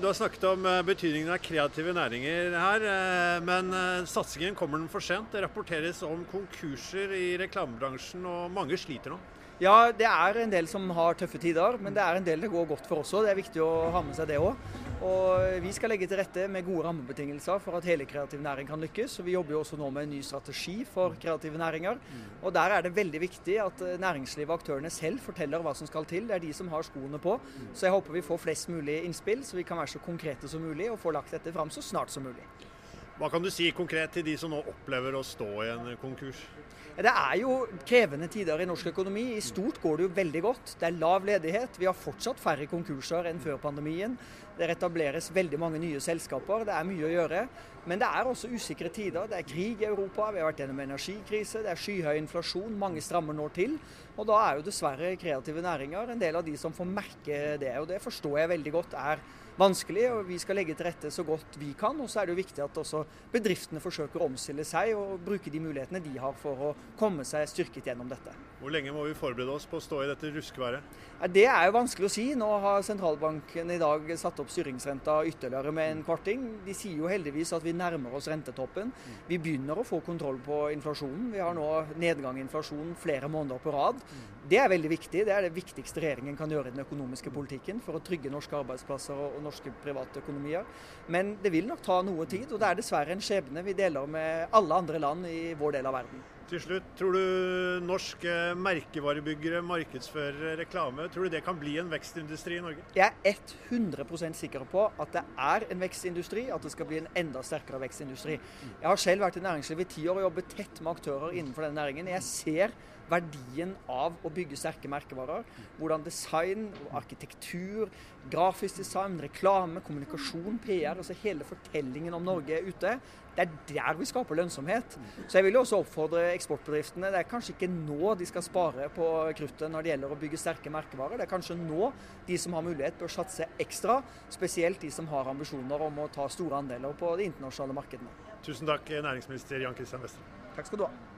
Du har snakket om eh, betydningen av kreative næringer her, eh, men eh, satsingen kommer den for sent. Det rapporteres om konkurser i reklamebransjen, og mange sliter nå. Ja, det er en del som har tøffe tider, men det er en del det går godt for også. Det er viktig å ha med seg det òg. Og vi skal legge til rette med gode rammebetingelser for at hele kreativ næring kan lykkes. Og vi jobber jo også nå med en ny strategi for kreative næringer. Og der er det veldig viktig at næringslivet og aktørene selv forteller hva som skal til. Det er de som har skoene på. Så jeg håper vi får flest mulig innspill, så vi kan være så konkrete som mulig og få lagt dette fram så snart som mulig. Hva kan du si konkret til de som nå opplever å stå i en konkurs? Det er jo krevende tider i norsk økonomi. I stort går det jo veldig godt. Det er lav ledighet. Vi har fortsatt færre konkurser enn før pandemien. Det etableres veldig mange nye selskaper. Det er mye å gjøre. Men det er også usikre tider. Det er krig i Europa, vi har vært gjennom energikrise, det er skyhøy inflasjon, mange strammer når til. Og da er jo dessverre kreative næringer en del av de som får merke det. Og det forstår jeg veldig godt er vanskelig, og vi skal legge til rette så godt vi kan. Og så er det jo viktig at også bedriftene forsøker å omstille seg og bruke de mulighetene de har for å komme seg styrket gjennom dette. Hvor lenge må vi forberede oss på å stå i dette ruskeværet? Det er jo vanskelig å si. Nå har sentralbanken i dag satt opp styringsrenta ytterligere med en kvarting. De sier jo heldigvis at vi nærmer oss rentetoppen. Vi begynner å få kontroll på inflasjonen. Vi har nå nedgang i inflasjonen flere måneder på rad. Det er veldig viktig. Det er det viktigste regjeringen kan gjøre i den økonomiske politikken for å trygge norske arbeidsplasser og norske private økonomier. Men det vil nok ta noe tid, og det er dessverre en skjebne vi deler med alle andre land i vår del av verden. Til slutt, tror du norske merkevarebyggere, markedsførere, reklame, tror du det kan bli en vekstindustri i Norge? Jeg er 100% sikker på at det er en vekstindustri, at det skal bli en enda sterkere vekstindustri. Jeg har selv vært i næringslivet i ti år og jobbet tett med aktører innenfor denne næringen. Jeg ser verdien av å bygge sterke merkevarer. Hvordan design, arkitektur, grafisk design, reklame, kommunikasjon, PR, altså hele fortellingen om Norge er ute. Det er der vi skaper lønnsomhet. Så jeg vil jo også oppfordre eksportbedriftene. Det er kanskje ikke nå de skal spare på kruttet når det gjelder å bygge sterke merkevarer. Det er kanskje nå de som har mulighet bør satse ekstra, spesielt de som har ambisjoner om å ta store andeler på de internasjonale markedene. Tusen takk, næringsminister Jan Christian Vestre. Takk skal du ha.